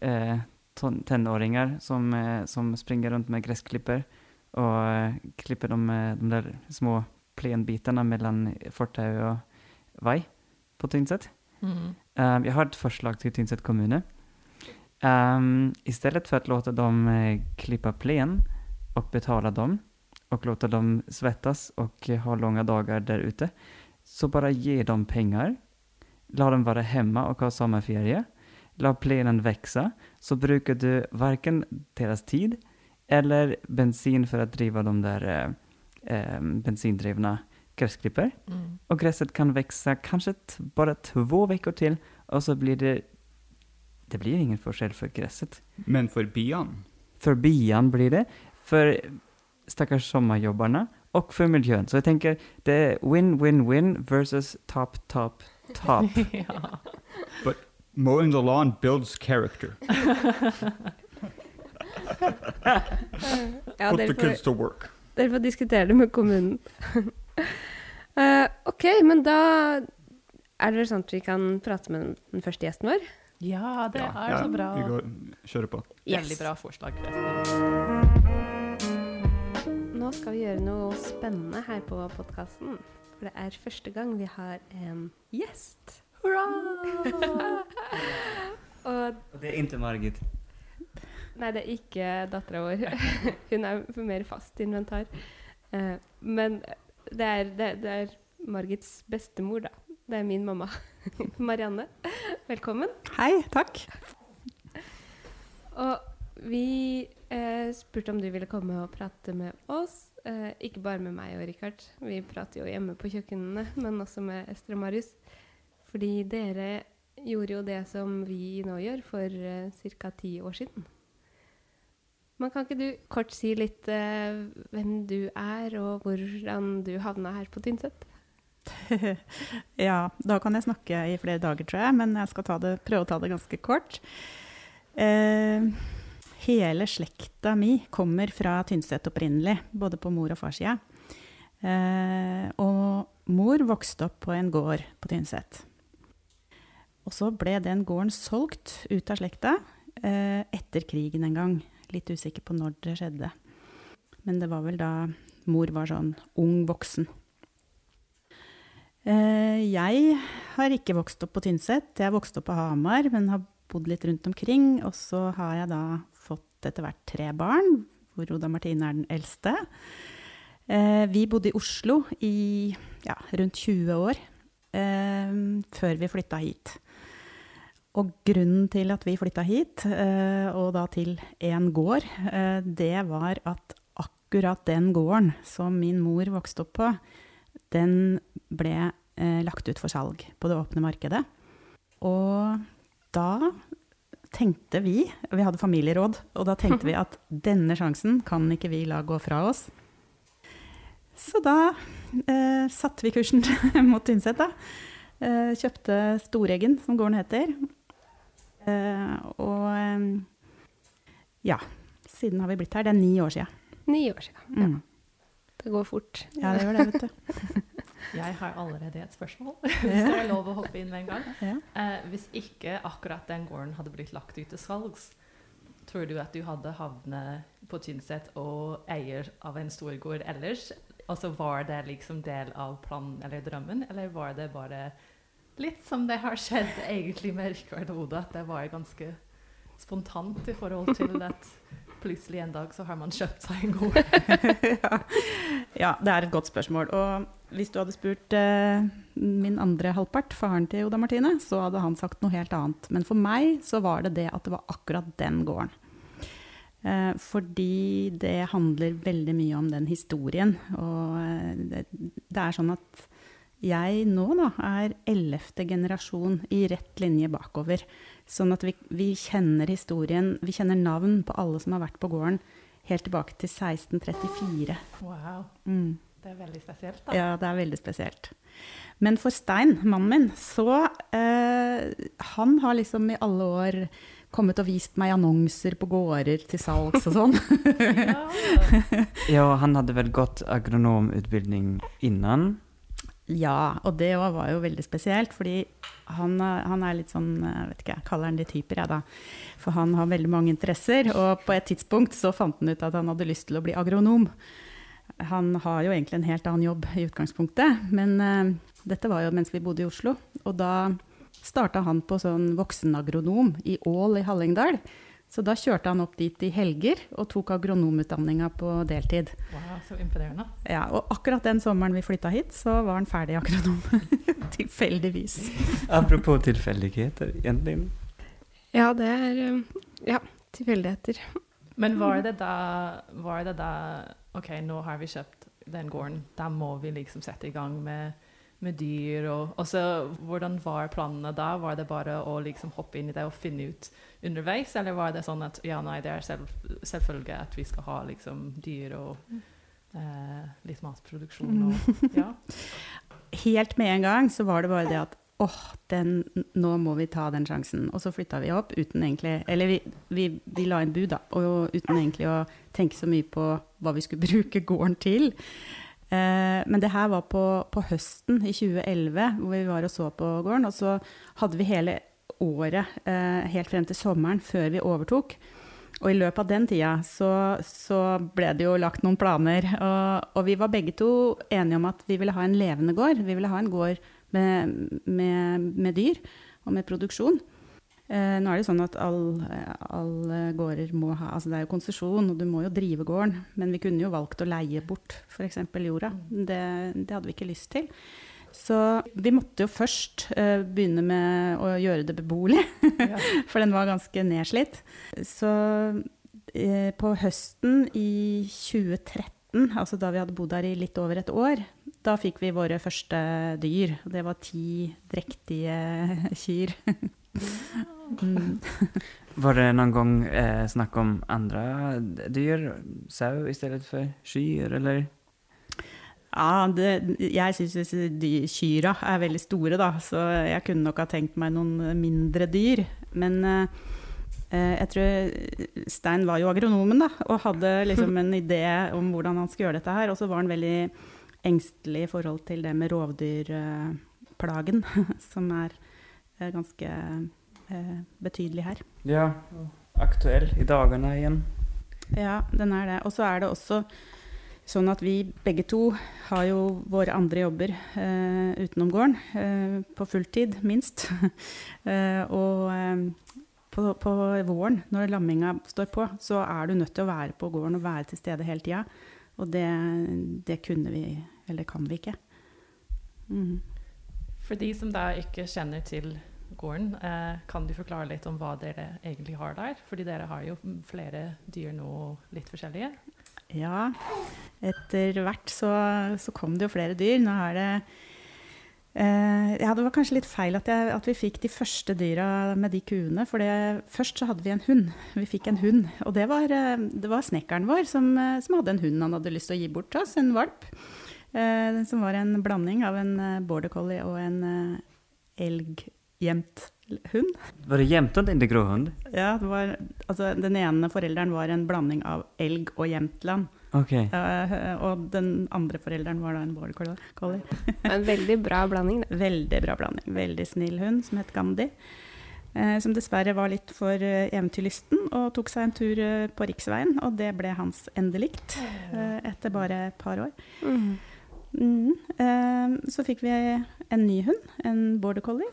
Eh, tenåringar som, eh, som springer rundt med gressklipper och eh, klipper de, de der små plenbitene mellom fortau og vaj på Tynset. Mm. Um, jeg har et forslag til Tynset kommune. Um, I stedet for å låta dem klippe plen og betale dem og låte dem svettas och eh, ha lange dager der ute, så bare ge dem penger. La dem være hjemme og ha sommerferie. La plenen växa, så bruker du varken deras tid eller bensin for å driva de der eh, eh, bensindrivna gräsklipper. Mm. Og gresset kan vokse kanskje t- bara två til, og och så blir det... Det blir ingen forskjell for gresset. Men for biene For bian blir det, For stackars sommerjobberne. Og for miljøet. Så jeg tenker det er win-win-win versus top, top, top. ja. Mowing the lawn builds character. ja Put the kids to work. dere får diskutere det med kommunen. uh, OK, men da er det vel sånn at vi kan prate med den første gjesten vår? ja, det Ja, er ja, så bra. Vi går, kjører på. Veldig bra forslag. forresten. Nå skal vi gjøre noe spennende her på podkasten. For det er første gang vi har en gjest. Hurra! Og Och det er ikke Margit. Nei, det er ikke dattera vår. Hun er mer fast inventar. Eh, men det er, det, det er Margits bestemor, da. Det er min mamma. Marianne, velkommen. Hei, takk. Og vi eh, spurte om du ville komme og prate med oss. Eh, ikke bare med meg og Richard. Vi prater jo hjemme på kjøkkenene, men også med Ester og Marius. Fordi dere gjorde jo det som vi nå gjør, for uh, ca. ti år siden. Men kan ikke du kort si litt uh, hvem du er, og hvordan du havna her på Tynset? ja, da kan jeg snakke i flere dager, tror jeg, men jeg skal det, prøve å ta det ganske kort. Uh, hele slekta mi kommer fra Tynset opprinnelig, både på mor- og farssida. Uh, og mor vokste opp på en gård på Tynset. Og så ble den gården solgt ut av slekta eh, etter krigen en gang. Litt usikker på når det skjedde. Men det var vel da mor var sånn ung voksen. Eh, jeg har ikke vokst opp på Tynset. Jeg har vokst opp på Hamar, men har bodd litt rundt omkring. Og så har jeg da fått etter hvert tre barn, hvor Oda Martine er den eldste. Eh, vi bodde i Oslo i ja, rundt 20 år eh, før vi flytta hit. Og grunnen til at vi flytta hit, eh, og da til én gård, eh, det var at akkurat den gården som min mor vokste opp på, den ble eh, lagt ut for salg på det åpne markedet. Og da tenkte vi, vi hadde familieråd, og da tenkte vi at denne sjansen kan ikke vi la gå fra oss. Så da eh, satte vi kursen mot Tynset, da. Eh, kjøpte Storeggen, som gården heter. Eh, og eh, ja, siden har vi blitt her. Det er ni år siden. Ni år siden. Ja, Mm. det går fort. Ja, det gjør det, vet du. Jeg har allerede et spørsmål, hvis det er lov å hoppe inn med en gang. Ja. Eh, hvis ikke akkurat den gården hadde blitt lagt ut til salgs, tror du at du hadde havnet på Tynset og eier av en storgård ellers? Altså Var det liksom del av planen eller drømmen, eller var det bare litt som det har skjedd egentlig med Rikard Oda, at det var ganske spontant i forhold til at plutselig en dag så har man kjøpt seg en gård? ja. det er et godt spørsmål. Og hvis du hadde spurt eh, min andre halvpart, faren til Oda Martine, så hadde han sagt noe helt annet. Men for meg så var det det at det var akkurat den gården. Eh, fordi det handler veldig mye om den historien. Og eh, det er sånn at jeg nå da er ellevte generasjon i rett linje bakover. Sånn at vi, vi kjenner historien, vi kjenner navn på alle som har vært på gården, helt tilbake til 1634. Wow. Mm. Det er veldig spesielt, da. Ja, det er veldig spesielt. Men for Stein, mannen min, så eh, Han har liksom i alle år kommet og vist meg annonser på gårder til salgs og sånn. Ja. Ja, han hadde vel gått agronomutbildning innan. Ja, og det òg var jo veldig spesielt, fordi han, han er litt sånn Jeg vet ikke, jeg kaller han litt hyper, jeg, da. For han har veldig mange interesser, og på et tidspunkt så fant han ut at han hadde lyst til å bli agronom. Han har jo egentlig en helt annen jobb i utgangspunktet, men uh, dette var jo mens vi bodde i Oslo. Og da starta han på sånn voksenagronom i Ål i Hallingdal. Så da kjørte han opp dit i helger og tok agronomutdanninga på deltid. Wow, så imponerende. Ja, og akkurat den sommeren vi flytta hit, så var han ferdig agronom. Tilfeldigvis. Apropos tilfeldigheter, egentlig. Ja, det er um, ja, tilfeldigheter. Men var det da, var det da OK, nå har vi kjøpt den gården, da må vi liksom sette i gang med, med dyr. Og, og så, hvordan var planene da? Var det bare å liksom hoppe inn i det og finne ut underveis, eller var det sånn at ja, nei, det er selv, selvfølgelig at vi skal ha liksom dyr og eh, litt matproduksjon og Ja. Helt med en gang så var det bare det at åh, den, nå må vi ta den sjansen. Og så flytta vi opp uten egentlig Eller vi, vi, vi la inn bud, da, og uten egentlig å tenke så mye på hva vi skulle bruke gården til. Eh, men det her var på, på høsten i 2011, hvor vi var og så på gården. Og så hadde vi hele året, eh, helt frem til sommeren, før vi overtok. Og i løpet av den tida så, så ble det jo lagt noen planer. Og, og vi var begge to enige om at vi ville ha en levende gård. Vi ville ha en gård med, med, med dyr og med produksjon. Eh, nå er det jo sånn at all- gårder må ha altså Det er jo konsesjon, og du må jo drive gården. Men vi kunne jo valgt å leie bort f.eks. jorda. Det, det hadde vi ikke lyst til. Så vi måtte jo først uh, begynne med å gjøre det beboelig, for den var ganske nedslitt. Så uh, på høsten i 2013, altså da vi hadde bodd her i litt over et år, da fikk vi våre første dyr. Det var ti drektige kyr. Mm. Var det noen gang eh, snakk om andre dyr? Sau i stedet for kyr, eller? Ja, det, jeg syns kyra er veldig store, da, så jeg kunne nok ha tenkt meg noen mindre dyr. Men eh, eh, jeg tror Stein var jo agronomen, da, og hadde liksom en idé om hvordan han skulle gjøre dette her. Og så var han veldig engstelig i forhold til det med rovdyrplagen, som er eh, ganske eh, betydelig her. Ja, aktuell i dagene igjen. Ja, den er det. Og så er det også sånn at vi begge to har jo våre andre jobber eh, utenom gården, eh, på fulltid minst. eh, og eh, på, på våren, når lamminga står på, så er du nødt til å være på gården og være til stede hele tida. Og det, det kunne vi, eller kan vi ikke. Mm. For de som da ikke kjenner til gården, eh, kan du forklare litt om hva dere egentlig har der? Fordi dere har jo flere dyr nå, litt forskjellige. Ja, etter hvert så, så kom det jo flere dyr. Nå er det eh, Ja, det var kanskje litt feil at, jeg, at vi fikk de første dyra med de kuene. For først så hadde vi en hund. Vi fikk en hund. Og det var, eh, det var snekkeren vår som, eh, som hadde en hund han hadde lyst til å gi bort til oss. En valp. Eh, som var en blanding av en eh, border collie og en eh, elggjemt hund. Var det jämtland, eller gråhund? Ja, det var, altså, den ene forelderen var en blanding av elg og Jämtland. Okay. Uh, og den andre forelderen var da en border collie. En veldig bra blanding, Da. Veldig bra blanding. Veldig snill hund som het Gandhi. Uh, som dessverre var litt for uh, eventyrlysten og tok seg en tur eh, på riksveien. Og det ble hans endelikt etter bare et par år. Mm. Mm. Eh, så fikk vi en ny hund, en border collie,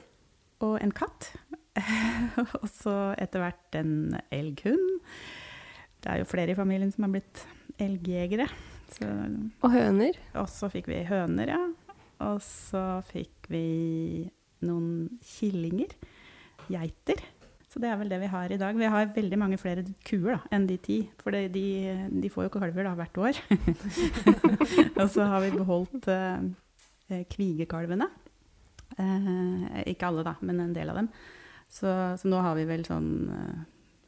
og en katt. og så etter hvert en elghund. Det er jo flere i familien som har blitt elgjegere. Så, Og høner. og så fikk vi høner, ja. Og så fikk vi noen killinger. Geiter. Så det er vel det vi har i dag. Vi har veldig mange flere kuer da, enn de ti. For de, de får jo ikke kalver da, hvert år. og så har vi beholdt eh, eh, kvigekalvene. Eh, ikke alle, da, men en del av dem. Så, så nå har vi vel sånn eh,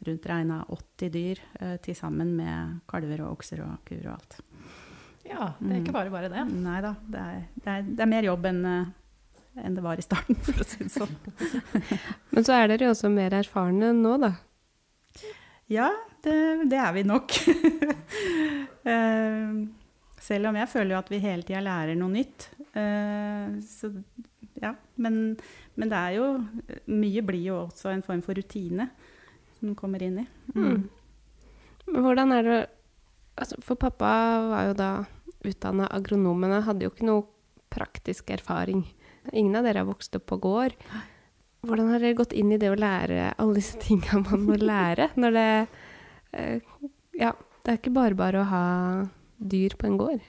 rundt regna 80 dyr eh, til sammen med kalver og okser og kuer og alt. Ja, det er ikke bare bare det. Nei da, det det, det er mer jobb enn enn det var i starten, for å si det sånn. Men så er dere jo også mer erfarne nå, da. Ja, det, det er vi nok. Selv om jeg føler jo at vi hele tida lærer noe nytt. Så ja, men, men det er jo Mye blir jo også en form for rutine som kommer inn i. Mm. Men hvordan er det altså, For pappa var jo da utdanna agronom, men han hadde jo ikke noe praktisk erfaring. Ingen av dere har vokst opp på gård. Hvordan har dere gått inn i det å lære alle disse tinga man må lære? Når det eh, Ja, det er ikke bare bare å ha dyr på en gård.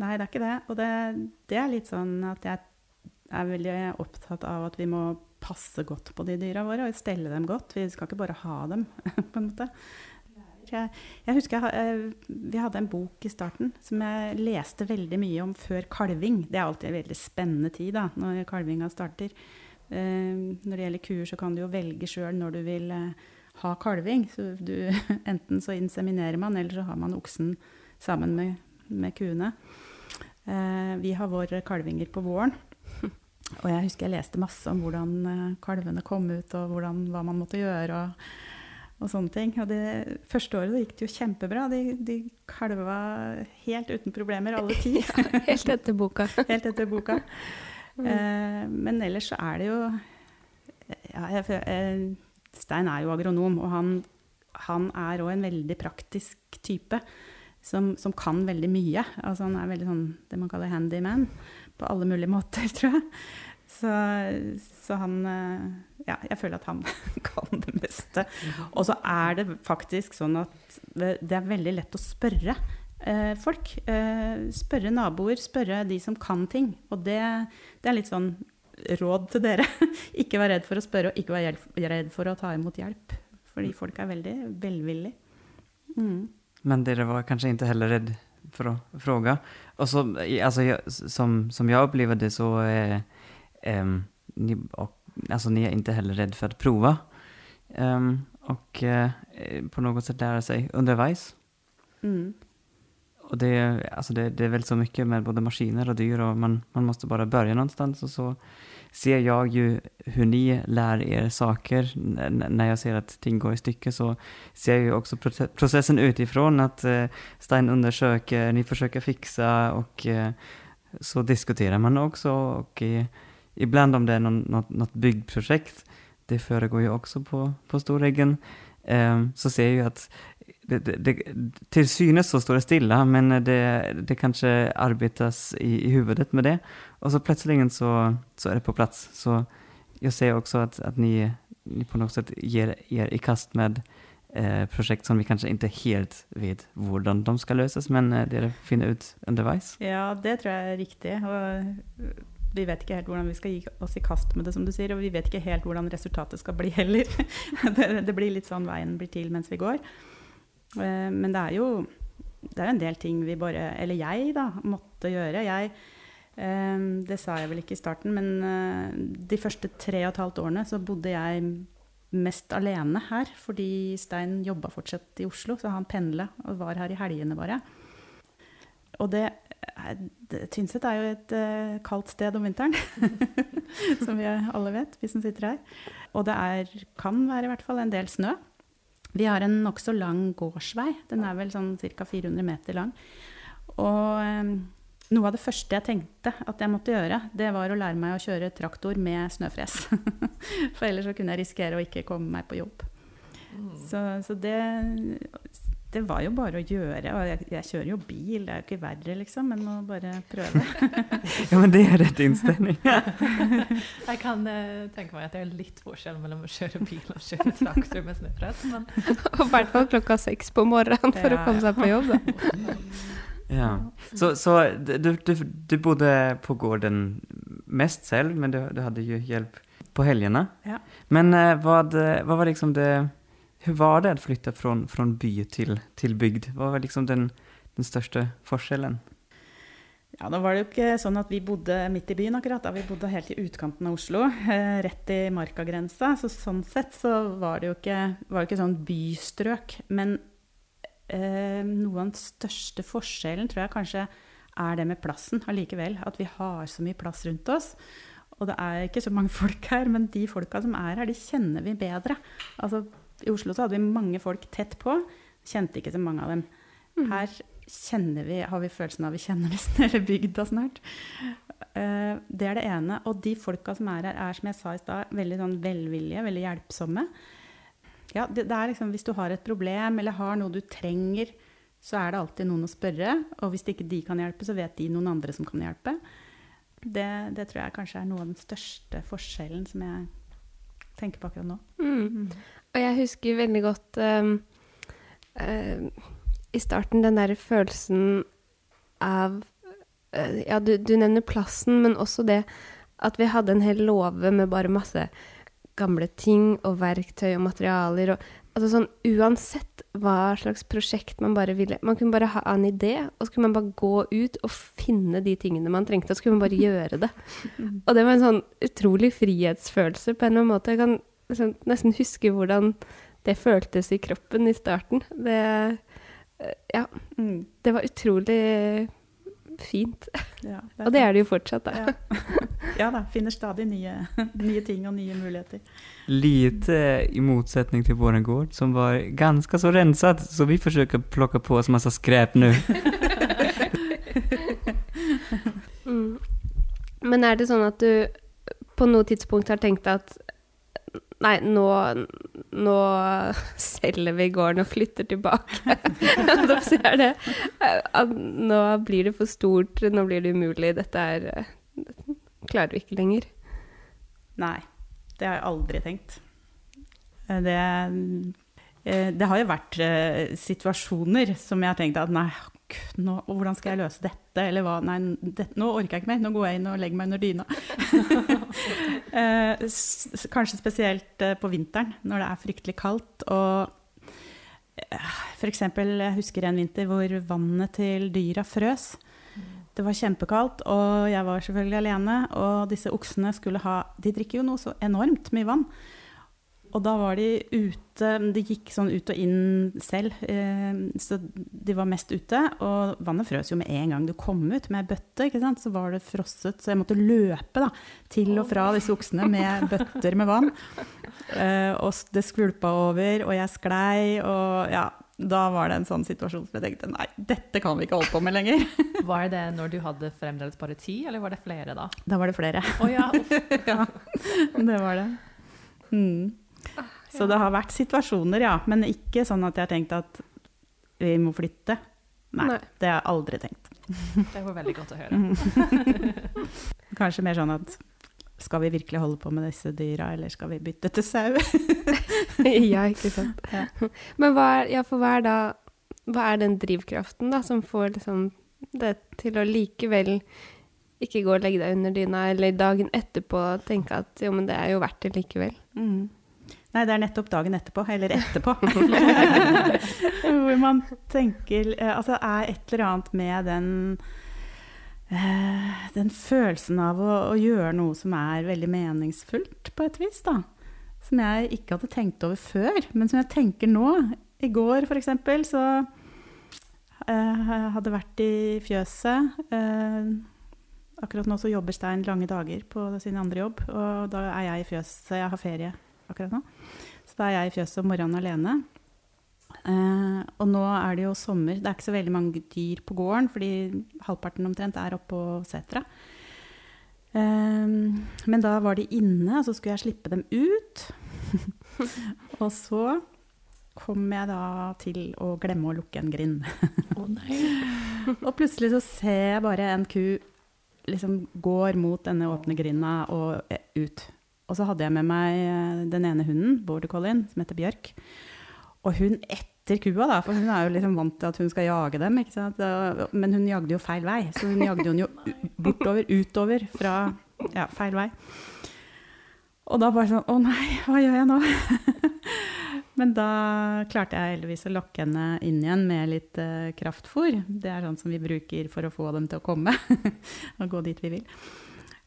Nei, det er ikke det. Og det, det er litt sånn at jeg er veldig opptatt av at vi må passe godt på de dyra våre og stelle dem godt. Vi skal ikke bare ha dem, på en måte. Jeg, jeg husker jeg, eh, vi hadde en bok i starten som jeg leste veldig mye om før kalving. Det er alltid en veldig spennende tid da, når kalvinga starter. Eh, når det gjelder kuer, så kan du jo velge sjøl når du vil eh, ha kalving. Så du, enten så inseminerer man, eller så har man oksen sammen med, med kuene. Vi har våre kalvinger på våren. Og jeg husker jeg leste masse om hvordan eh, kalvene kom ut, og hvordan, hva man måtte gjøre. og og sånne ting. Og det første året det gikk det jo kjempebra. De, de kalva helt uten problemer, alle ti. Helt etter boka. helt etter boka. Eh, men ellers så er det jo ja, jeg, føl- eh, Stein er jo agronom, og han, han er òg en veldig praktisk type. Som, som kan veldig mye. Altså han er veldig sånn det man kaller handyman på alle mulige måter, tror jeg. Så, så han eh, Ja, jeg føler at han kan det meste. Og så er det faktisk sånn at det, er veldig lett å spørre eh, folk. Eh, spørre naboer, spørre de som kan ting. Og det, det er litt sånn råd til dere. ikke vær redd for å spørre, og ikke vær redd for å ta imot hjelp. Fordi folk er veldig velvillige. Mm. Men dere var kanskje ikke heller redd for å fråga. Så, altså, jag, som, som jag upplever det så är ehm, ni, och, alltså, ni är inte heller rädd för att prova. um, och eh, på något sätt lära sig underveis. Mm. Och det, alltså det, det är väl så mycket med både maskiner och dyr och man, man måste bara börja någonstans och så ser jag ju hur ni lär er saker. N- när jag ser att ting går i stycken så ser jag ju också proce- processen utifrån att eh, Stein undersöker, ni försöker fixa och eh, så diskuterar man också och eh, ibland om det är någon, något, något byggprojekt, det föregår ju också på, på Storeggen, eh, så ser jag ju att det, det, Til synes så står det stille, men det, det kanskje arbeides i, i huvudet med det. Og så plutselig så, så er det på plass. Så jeg ser også at, at ni, ni på noe sett gir er i kast med eh, prosjekt som vi kanskje ikke helt vet hvordan de skal løses, men eh, dere finner ut underveis. Ja, det tror jeg er riktig. Og vi vet ikke helt hvordan vi skal gi oss i kast med det, som du sier. Og vi vet ikke helt hvordan resultatet skal bli heller. det, det blir litt sånn veien blir til mens vi går. Eh, Men det er jo det er en del ting vi bare Eller jeg, da, måtte gjøre. Jeg eh, Det sa jeg vel ikke i starten, men eh, de første tre og et halvt årene så bodde jeg mest alene her, fordi Stein jobba fortsatt i Oslo, så han pendla og var her i helgene bare. Og det, Tynset er jo et kaldt sted om vinteren, som vi alle vet, vi som sitter her. Og det er, kan være i hvert fall en del snø. Vi har en nokså lang gårdsvei. Den er vel sånn ca. 400 meter lang. Og eh, noe av det første jeg tenkte at jeg måtte gjøre, det var å lære meg å kjøre traktor med snøfres. For ellers så kunne jeg risikere å ikke komme meg på jobb. Så, så det, det var jo bare å gjøre. Og jeg, jeg kjører jo bil, det er jo ikke verre, liksom, men må bare prøve. Ja, men det er rett innstilling. Jeg kan uh, tenke meg at det er litt forskjell mellom å kjøre bil og kjøre traktor med snøfres, men Og i hvert fall klokka seks på morgenen for å komme seg på jobb. Da. Ja. Så, så du, du, du bodde på gården mest selv, men du, du hadde jo hjelp på helgene. Ja. Men uh, hva, det, hva var liksom det, hur var det att flytta från, från by till, till bygd? Vad var liksom den, den största forskjellen? Ja, Nå var det jo ikke sånn at vi bodde midt i byen, akkurat. da. Vi bodde helt i utkanten av Oslo, eh, rett i markagrensa. Så sånn sett så var det jo ikke, var det ikke sånn bystrøk. Men eh, noe av den største forskjellen tror jeg kanskje er det med plassen allikevel. At vi har så mye plass rundt oss. Og det er ikke så mange folk her, men de folka som er her, de kjenner vi bedre. Altså, I Oslo så hadde vi mange folk tett på. Kjente ikke så mange av dem. Her kjenner vi, har vi følelsen av vi kjenner nesten hele bygda snart. Uh, det er det ene. Og de folka som er her, er som jeg sa i stad, veldig sånn velvillige, veldig hjelpsomme. Ja, det, det er liksom, hvis du har et problem eller har noe du trenger, så er det alltid noen å spørre. Og hvis ikke de kan hjelpe, så vet de noen andre som kan hjelpe. Det, det tror jeg kanskje er noe av den største forskjellen som jeg tenker på akkurat nå. Mm. Og jeg husker veldig godt um, uh, i starten den der følelsen av uh, Ja, du, du, nevner plassen, men også det at vi hadde en hel låve med bare masse gamle ting og verktøy og materialer. Og, altså sånn, uansett hva slags prosjekt man bare ville Man kunne bare ha en idé, og så kunne man bare gå ut og finne de tingene man trengte, og så kunne man bare gjøre det. Og det var en sånn utrolig frihetsfølelse på en eller annen måte. Jeg kan liksom, nesten huske hvordan det føltes i kroppen i starten. Det Ja. Mm. Det var utrolig fint. Ja, og det er det jo fortsatt, da. Ja. ja da. Finner stadig nye, nye, ting og nye muligheter. Lite i motsetning til vår gård, som var ganske så renset, så vi forsøker å plukke på oss masse skrep nå. mm. Men er det sånn at du på noe tidspunkt har tenkt at Nei, nå, nå selger vi gården og flytter tilbake. da ser det. Nå blir det for stort, nå blir det umulig. Dette er klarer vi ikke lenger. Nei, det har jeg aldri tenkt. Det, eh, det har jo vært eh, situasjoner som jeg har tenkt at nei, nå, hvordan skal jeg løse dette? Eller hva? Nei, det, nå orker jeg ikke mer. Nå går jeg inn og legger meg under dyna. eh, kanskje spesielt eh, på vinteren, når det er fryktelig kaldt. Og eh, f.eks. jeg husker en vinter hvor vannet til dyra frøs. Det var kjempekaldt, og jeg var selvfølgelig alene. Og disse oksene skulle ha De drikker jo noe så enormt mye vann. Og da var de ute De gikk sånn ut og inn selv, eh, så de var mest ute. Og vannet frøs jo med en gang du kom ut med bøtte, så var det frosset. Så jeg måtte løpe da, til og fra disse oksene med bøtter med vann. Eh, og det skvulpa over, og jeg sklei, og ja. Da var det en sånn situasjon som jeg tenkte nei, dette kan vi ikke holde på med lenger. Var det når du hadde fremdeles bare ti, eller var det flere da? Da var det flere. Oh, ja. ja, det var det. Mm. Så det har vært situasjoner, ja. Men ikke sånn at jeg har tenkt at vi må flytte. Nei, Nei. det har jeg aldri tenkt. Det var veldig godt å høre. Kanskje mer sånn at skal vi virkelig holde på med disse dyra, eller skal vi bytte til sau? ja, ikke sant. Ja. Men hva er, ja, for hva er da Hva er den drivkraften da, som får liksom det til å likevel ikke gå og legge deg under dyna, eller dagen etterpå tenke at jo, men det er jo verdt det likevel? Mm. Nei, det er nettopp dagen etterpå, eller etterpå. Hvor man tenker eh, Altså, er et eller annet med den Den følelsen av å, å, gjøre noe som er veldig meningsfullt, på et vis, da. Som jeg ikke hadde tenkt over før, men som jeg tenker nå. I går, eksempel, så eh, hadde vært i fjøset. Eh, akkurat nå så jobber Stein lange dager på sin andre jobb, og da er jeg i fjøset. Jeg har ferie akkurat nå. Så da er jeg i fjøset om morgenen alene. Uh, og nå er det jo sommer. Det er ikke så veldig mange dyr på gården, fordi halvparten omtrent er oppå setra. Uh, men da var de inne, og så skulle jeg slippe dem ut. og så kom jeg da til å glemme å lukke en grind. oh, og plutselig så ser jeg bare en ku liksom går mot denne åpne grinda og ut. Og så hadde jeg med meg eh, den ene hunden, border collien, som heter Bjørk. Og hun etter kua, da, for hun er jo liksom vant til at hun skal jage dem. Men hun jagde jo feil vei, så hun jagde hun jo bortover, utover, fra ja, feil vei. Og da bare sånn Å nei, hva gjør jeg nå? Men da klarte jeg heldigvis å lokke henne inn igjen med litt uh, kraftfôr. Det er sånn som vi bruker for å få dem til å komme og gå dit vi vil.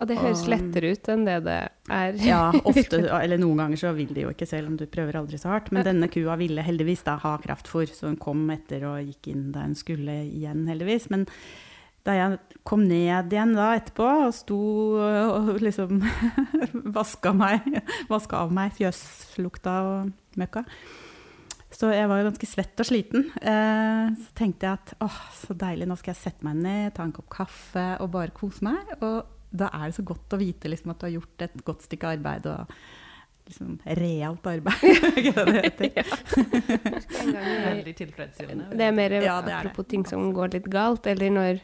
Og det høres lettere ut enn det det er. Ja, ofte, eller noen ganger så vil de jo ikke, selv om du prøver aldri så hardt. Men denne kua ville heldigvis da ha kraftfôr, så hun kom etter og gikk inn der hun skulle igjen, heldigvis. Men da jeg kom ned igjen da etterpå og sto og liksom vaska meg, vaska av meg fjøslukta og møkka, så jeg var jo ganske svett og sliten. Eh, så tenkte jeg at åh, så deilig, nå skal jeg sette meg ned, ta en kopp kaffe og bare kose meg. Og da er det så godt å vite liksom, at du har gjort et godt stykke arbeid og liksom realt arbeid. Ikke det det heter? Veldig tilfredsstillende. Det er mer Ja, det er det. apropos ting som går litt galt, eller når,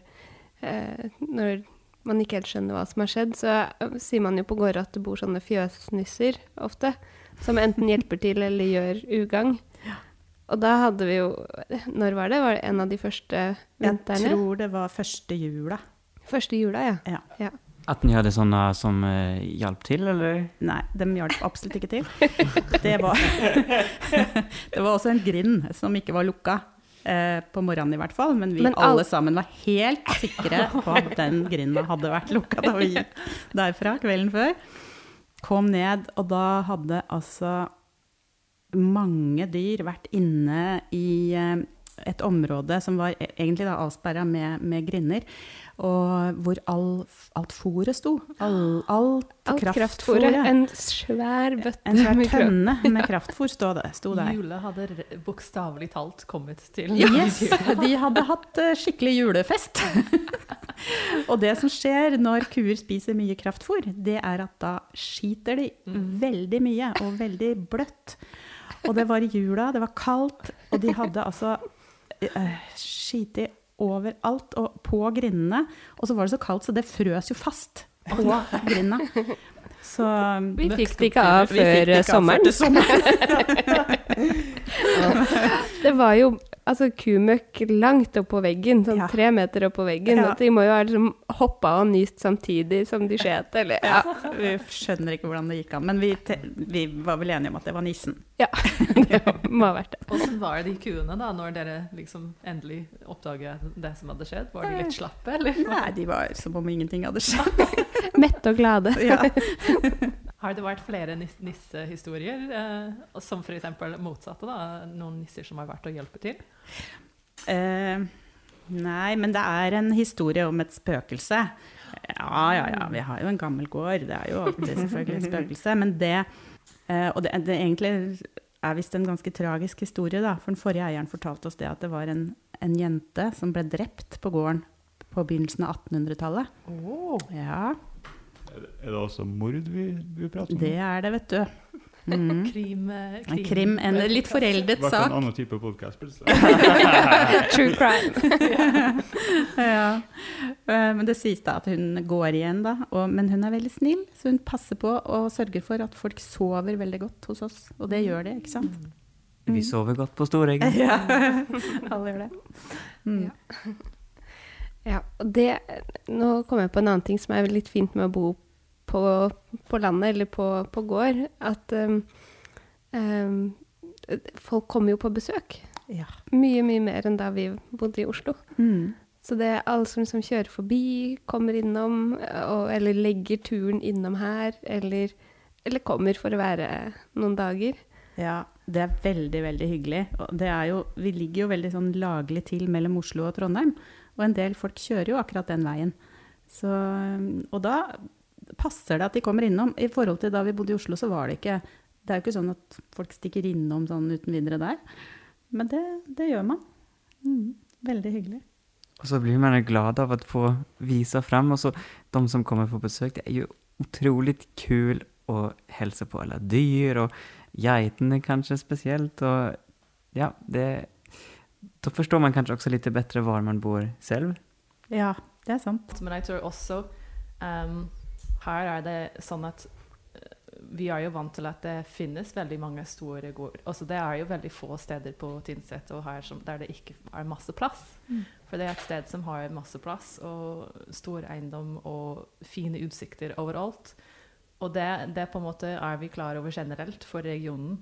eh, når man ikke helt skjønner hva som har skjedd, så eh, sier man jo på gårde at det bor sånne fjøsnisser ofte, som enten hjelper til eller gjør ugagn. Og da hadde vi jo Når var det? Var det en av de første Jeg tror det var første jula. Første jula, ja. ja. Ja. At ni hadde sånne som eh, hjalp til, eller? Nei, de hjalp absolutt ikke til. Det var, det var også en grind som ikke var lukka. Eh, på morgenen i hvert fall, men vi Men all- alle sammen var helt sikre på at den grinda hadde vært lukka da vi gikk derfra kvelden før. Kom ned, og da hadde altså mange dyr vært inne i eh, et område som var e- egentlig da avsperra med, med grinder, og hvor all, alt fôret sto. All, alt, Alt kraftfôret. kraftfôret. En svær bøtte En svær med tønne med kraftfôr sto, det, sto der. Jule hadde bokstavelig talt kommet til Yes, de hadde hatt eh, skikkelig julefest. og det som skjer når kuer spiser mye kraftfôr, det er at da skiter de veldig mye og veldig bløtt. Og det var i jula, det var kaldt, og de hadde altså skiti overalt og på grindene. Og så var det så kaldt, så det frøs jo fast på grinda. Så Vi fikk det ikke av før sommeren. Det var jo altså kumøkk langt oppå veggen, sånn Ja. tre meter oppå veggen. Ja. At de må jo ha liksom hoppa og nyst samtidig som de skjet, eller ja. Vi skjønner ikke hvordan det gikk an, men vi, te- vi var vel enige om at det var nissen. ja. Det må ha vært det. Åssen var de kuene da, når dere liksom endelig oppdaget det som hadde skjedd? Var de litt slappe, eller? Nei, de var som om ingenting hadde skjedd. Mette og glade. Ja. Har det vært flere nissehistorier, eh, som f.eks. motsatte? da, Noen nisser som har vært å hjelpe til? Eh, nei, men det er en historie om et spøkelse. Ja, ja, ja, vi har jo en gammel gård, det er jo alltid selvfølgelig et spøkelse. Men det, eh, og det, det egentlig er visst en ganske tragisk historie, da. For den forrige eieren fortalte oss det at det var en, en jente som ble drept på gården på begynnelsen av 1800-tallet. Ja, Er det- er også mord vi, vi prater om? det er det, vet du. Mm. Krim, krim. En krim, en litt foreldet Vært en annen type podkast. True crime. ja. Eh, Men det sies da at hun går igjen, da. Og, men hun er veldig snill, så hun passer på og sørger for at folk sover veldig godt hos oss. Og det gjør de, ikke sant? Vi sover godt på Storeggen. Ja, alle gjør det. Mm. Ja, og det, nå kommer jeg på en annen ting som er litt fint med å bo på, på landet eller på, på gård. At um, um, folk kommer jo på besøk. Ja. Mye, mye mer enn da vi bodde i Oslo. Mm. Så det er alle som liksom kjører forbi, kommer innom, og, eller legger turen innom her, eller, eller kommer for å være noen dager. ja, det er veldig, veldig hyggelig. Og det jo, vi ligger jo veldig sånn laglig til mellom Oslo og Trondheim. Og en del folk kjører jo akkurat den veien. Så, og da passer det at de kommer innom. I forhold til da vi bodde i Oslo, så var det ikke Det er jo ikke sånn at folk stikker innom sånn uten videre der. Men det, det gjør man. Mm, veldig hyggelig. Og så blir man glad av å få vise fram. Og så de som kommer på besøk, det er jo utrolig kul å hilse på Eller dyr og geitene kanskje spesielt. Og ja, det, Da forstår man kanskje også litt bedre hvor man bor selv. Ja, det er sant. Men jeg tror også ehm, her er det sånn at eh, vi er jo vant til at det finnes veldig mange store gårder. Altså, det er jo veldig få steder på Tynset og her som, der det ikke er masse plass. Mm. For det er et sted som har masse plass og stor eiendom og fine utsikter overalt. Og det, det på en måte er vi klar over generelt for regionen.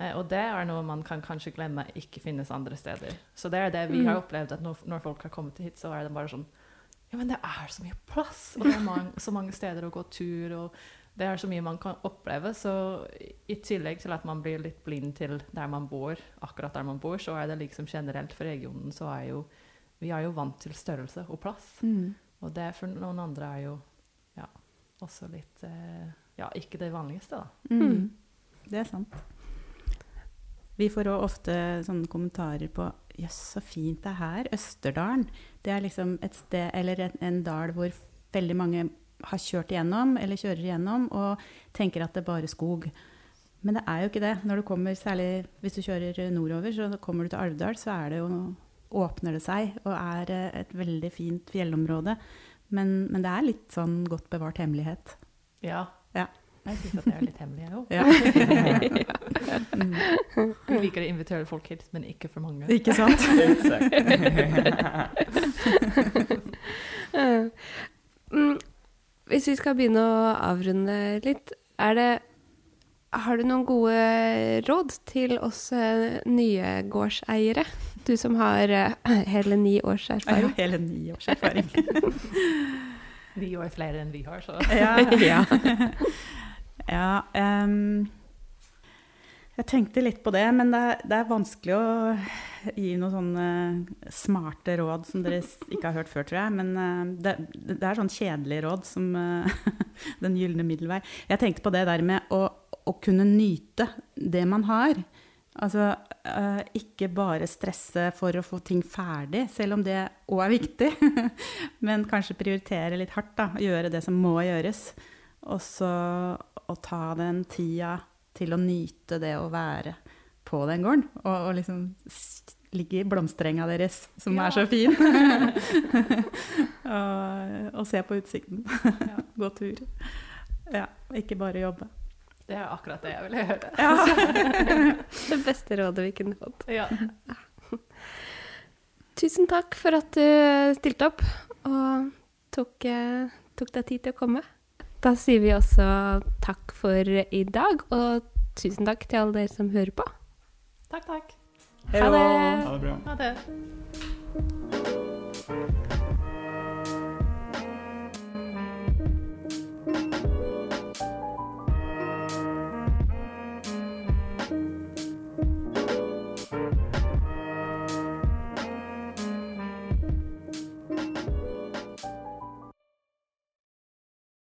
Eh, og det er noe man kan kanskje glemme ikke finnes andre steder. Så det er det vi Mm. har opplevd, at når, når folk har kommet hit, så er det bare sånn Ja, men det er så mye plass, og det er mange, så mange steder å gå tur, og det er så mye man kan oppleve. Så i tillegg til at man blir litt blind til der man bor, akkurat der man bor, så er det liksom generelt for regionen så er jo Vi er jo vant til størrelse og plass. Mm. Og det for noen andre er jo ja, også litt eh, Ja, ikke det vanligste, da. Mm. Det er sant. Vi får òg ofte sånne kommentarer på Jøss, så fint det er her. Østerdalen. Det er liksom et sted, eller en, en dal hvor veldig mange har kjørt igjennom, eller kjører igjennom, og tenker at det er bare skog. Men det er jo ikke det. Når du kommer, særlig hvis du kjører nordover, så kommer du til Alvdal, så er det jo, åpner det seg, og er eh, et veldig fint fjellområde. Men, men det er litt sånn godt bevart hemmelighet. Ja. Ja. Jeg syns at det er litt hemmelig, jeg òg. Ja. Mm. Vi liker å invitere folk hit, men ikke for mange. Ikke sant? Mm, Hvis vi skal begynne å avrunde litt, er det Har du noen gode råd til oss eh, nye gårdseiere? Du som har eh, hele ni års Jeg har hele ni års erfaring. Vi år flere enn vi har, så Ja. Ja. ehm, jeg tenkte litt på det, men det, er- det er vanskelig å gi noen sånne smarte råd som dere ikke har hørt før, tror jeg. Men eh, det, det er sånn kjedelige råd som eh, den gylne middelvei. Jeg tenkte på det der med å, å kunne nyte det man har. Altså eh, ikke bare stresse for å få ting ferdig, selv om det òg er viktig. Men kanskje prioritere litt hardt, da. Gjøre det som må gjøres. Og så å ta den tida til å nyte det å være på den gården. Og, og liksom ligge i blomsterenga deres, som Ja. er så fin. og, og se på utsikten. Ja. Gå tur. Ja, ikke bare jobbe. det er akkurat det jeg ville høre. Det beste rådet vi kunne fått. Ja. Tusen takk for at du stilte opp og tok, eh, tok deg tid til å komme. Da sier vi også takk for i dag, og tusen takk til alle dere som hører på. Takk, takk. Ha det! Ha det bra. Ha det.